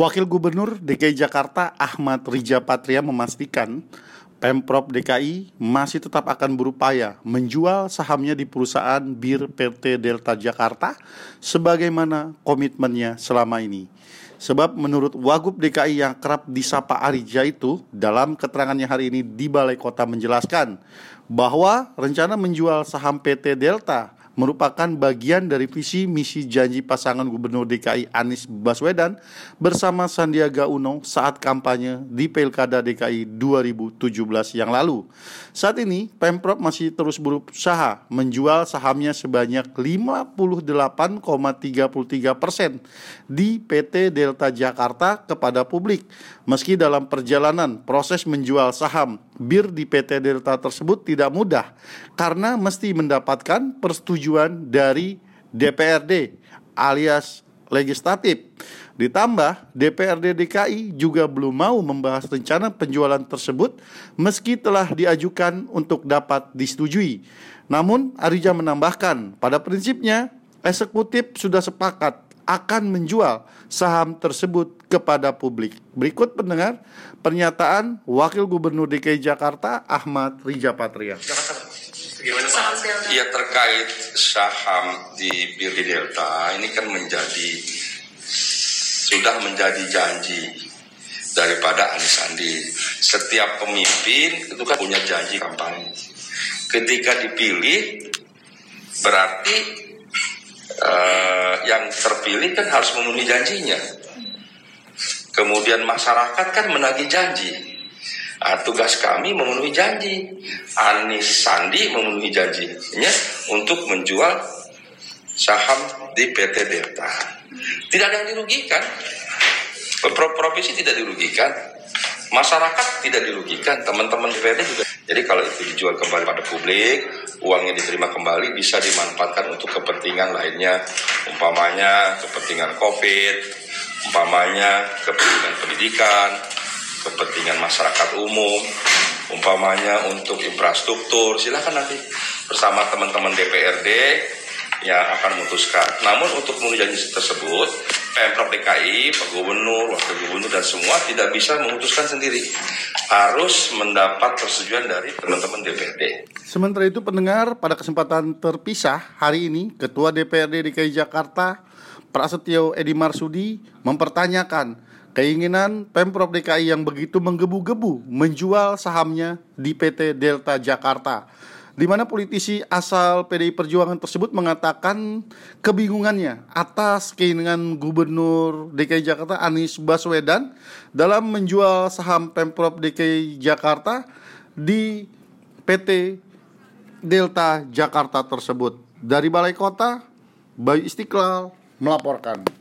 Wakil Gubernur DKI Jakarta Ahmad Rija Patria memastikan Pemprov DKI masih tetap akan berupaya menjual sahamnya di perusahaan Bir PT Delta Jakarta sebagaimana komitmennya selama ini. Sebab menurut Wagub DKI yang kerap disapa Arija itu dalam keterangannya hari ini di Balai Kota menjelaskan bahwa rencana menjual saham PT Delta merupakan bagian dari visi misi janji pasangan Gubernur DKI Anies Baswedan bersama Sandiaga Uno saat kampanye di Pilkada DKI 2017 yang lalu. Saat ini, Pemprov masih terus berusaha menjual sahamnya sebanyak 58,33 persen di PT Delta Jakarta kepada publik. Meski dalam perjalanan proses menjual saham bir di PT Delta tersebut tidak mudah karena mesti mendapatkan persetujuan dari DPRD alias legislatif. Ditambah DPRD DKI juga belum mau membahas rencana penjualan tersebut meski telah diajukan untuk dapat disetujui. Namun Arija menambahkan pada prinsipnya eksekutif sudah sepakat akan menjual saham tersebut kepada publik. Berikut pendengar pernyataan Wakil Gubernur DKI Jakarta Ahmad Rija Patria. Ya terkait saham di BRI Delta ini kan menjadi sudah menjadi janji daripada Anies Sandi. Setiap pemimpin itu kan punya janji kampanye. Ketika dipilih berarti uh, yang terpilih kan harus memenuhi janjinya. Kemudian masyarakat kan menagih janji Nah, tugas kami memenuhi janji. Anies Sandi memenuhi janjinya untuk menjual saham di PT Delta. Tidak ada yang dirugikan. Provinsi tidak dirugikan. Masyarakat tidak dirugikan. Teman-teman DPRD juga. Jadi kalau itu dijual kembali pada publik, uangnya diterima kembali bisa dimanfaatkan untuk kepentingan lainnya. Umpamanya kepentingan COVID, umpamanya kepentingan pendidikan, kepentingan masyarakat umum, umpamanya untuk infrastruktur, silakan nanti bersama teman-teman DPRD yang akan memutuskan. Namun untuk memenuhi tersebut, Pemprov DKI, Pak Gubernur, Wakil Gubernur dan semua tidak bisa memutuskan sendiri. Harus mendapat persetujuan dari teman-teman DPRD. Sementara itu pendengar pada kesempatan terpisah hari ini Ketua DPRD DKI Jakarta Prasetyo Edi Marsudi mempertanyakan Keinginan Pemprov DKI yang begitu menggebu-gebu menjual sahamnya di PT Delta Jakarta di mana politisi asal PDI Perjuangan tersebut mengatakan kebingungannya atas keinginan Gubernur DKI Jakarta Anies Baswedan dalam menjual saham Pemprov DKI Jakarta di PT Delta Jakarta tersebut. Dari Balai Kota, Bayu Istiqlal melaporkan.